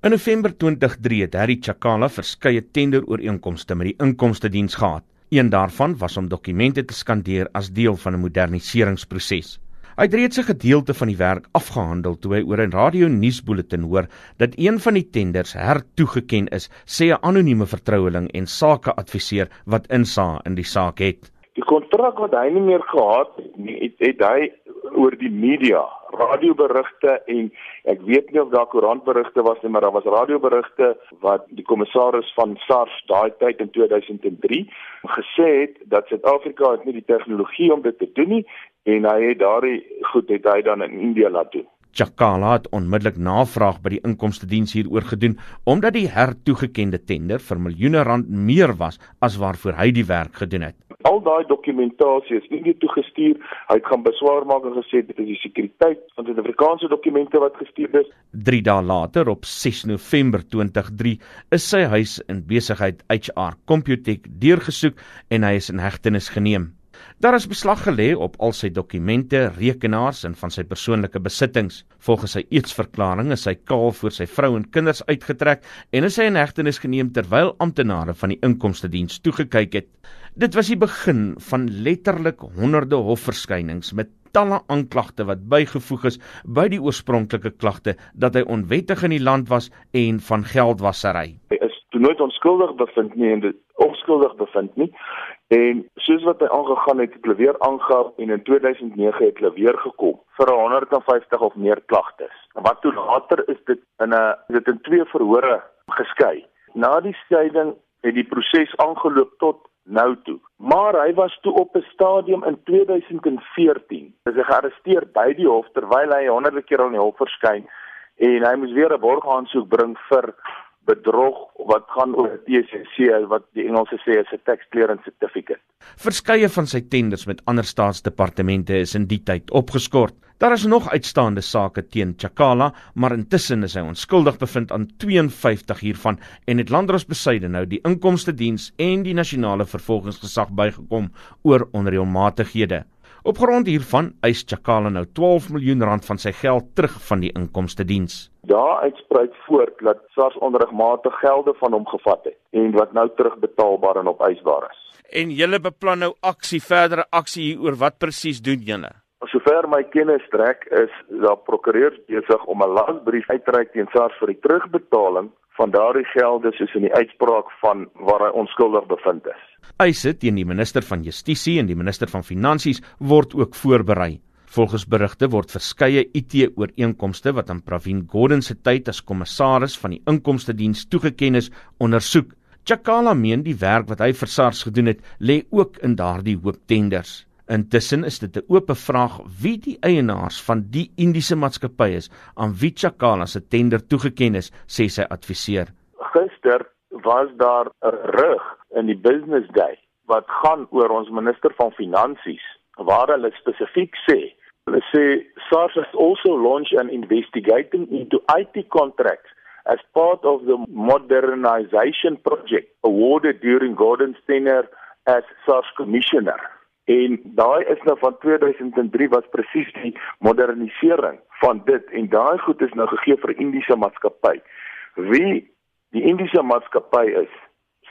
In November 2003 het Harry Chakala verskeie tenderooreenkomste met die inkomste diens gehad. Een daarvan was om dokumente te skandeer as deel van 'n moderniseringsproses. Hy het reeds 'n gedeelte van die werk afgehandel toe hy oor 'n radio-nuusbulletin hoor dat een van die tenders hertoegeken is, sê 'n anonieme vertroueling en sakeadviseur wat insaag in die saak het. Die kontrak wat hy nie meer gehad het nie, het, het hy oor die media, radioberigte en ek weet nie of daar koerantberigte was nie, maar daar was radioberigte wat die kommissaris van SARS daai tyd in 2003 gesê het dat Suid-Afrika het nie die tegnologie om dit te doen nie en hy het daardie goed het hy dan in Indië laat doen. Chakala het onmiddellik navraag by die inkomste diens hieroor gedoen omdat die hertoegekende tender vir miljoene rand meer was as waarvoor hy die werk gedoen het. Al daai dokumentasie is nie toegestuur. Hy het gaan beswaar maak en gesê dit is die sekuriteit van die Afrikaanse dokumente wat gestuur is. 3 dae later op 6 November 2003 is sy huis in besigheid HR Computech deurgesoek en hy is in hegtenis geneem. Daar is beslag gelê op al sy dokumente, rekenaars en van sy persoonlike besittings. Volgens sy eetsverklaring is hy kaal voor sy vrou en kinders uitgetrek en is hy in hegtenis geneem terwyl amptenare van die inkomste diens toegekyk het. Dit was die begin van letterlik honderde hofverskynings met talle aanklagte wat bygevoeg is by die oorspronklike klagte dat hy onwettig in die land was en van geldwasery. Hy is toe nooit onskuldig bevind nie en onskuldig bevind nie En soos wat hy aangegaan het, het hulle weer aangegaan en in 2009 het hulle weer gekom vir 150 of meer klagtes. Wat toe later is dit in 'n dit in twee verhore geskei. Na die skeiding het die proses aangeloop tot nou toe. Maar hy was toe op 'n stadium in 2014. Hy is gearresteer by die hof terwyl hy honderde keer aan die hof verskyn en hy moes weer 'n borgaansoek bring vir bedrog wat gaan oor TCC wat die Engelse sê is 'n tax clearance certificate. Verskeie van sy tenders met ander staatsdepartemente is in die tyd opgeskort. Daar is nog uitstaande sake teen Chakala, maar intussen is hy onskuldig bevind aan 52 hiervan en het Landros besyde nou die inkomste diens en die nasionale vervolgingsgesag bygekom oor onreëlmatighede. Op grond hiervan eis Chakala nou 12 miljoen rand van sy geld terug van die inkomste diens. Daar uitspruit voort dat SARS onregmatig gelde van hom gevat het en wat nou terugbetaalbaar en opeisbaar is. En julle beplan nou aksie, verdere aksie hieroor. Wat presies doen julle? Sover my kennis strek is daar prokureurs besig om 'n lasbrief uit te reik teen SARS vir die terugbetaling van daardie gelde soos in die uitspraak van waar hy onskuldig bevind is. Eise teen die minister van Justisie en die minister van Finansies word ook voorberei. Volgens berigte word verskeie IT-ooreenkomste wat aan Pravin Gordhan se tyd as kommissaris van die inkomste diens toegeken is, ondersoek. Chakala meen die werk wat hy vir SARS gedoen het, lê ook in daardie hoop tenders. Intussen is dit 'n oop vraag wie die eienaars van die Indiese maatskappy is aan wie Chakala se tender toegeken is, sê sy adviseur. Gister was daar 'n rug in die Business Day wat gaan oor ons minister van finansies waar hulle spesifiek sê Hulle sê SARS has also launched an investigation into IT contracts as part of the modernization project awarded during Gordon's tenure as SARS commissioner. En daai is nou van 2003 was presies die modernisering van dit en daai goed is nou gegee vir Indiese maatskappy. Wie die Indiese maatskappy is,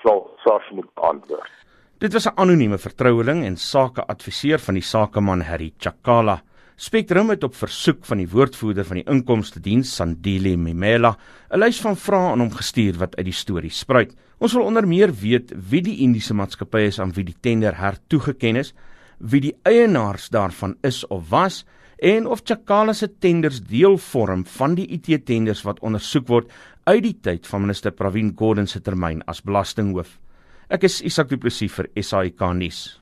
sal SARS moet antwoord. Dit was 'n anonieme vertroueling en sakeadviseur van die sakeman Harry Chakala. Spectrum het op versoek van die woordvoerder van die inkomste diens Sandile Mimela 'n lys van vrae aan hom gestuur wat uit die storie spruit. Ons wil onder meer weet wie die Indiese maatskappy is aan wie die tender hertoegeken is, wie die eienaars daarvan is of was en of Chakala se tenders deel vorm van die IT tenders wat ondersoek word uit die tyd van minister Pravin Gordhan se termyn as belastinghoof. Ek is Isak Du Plessis vir SAK nuus.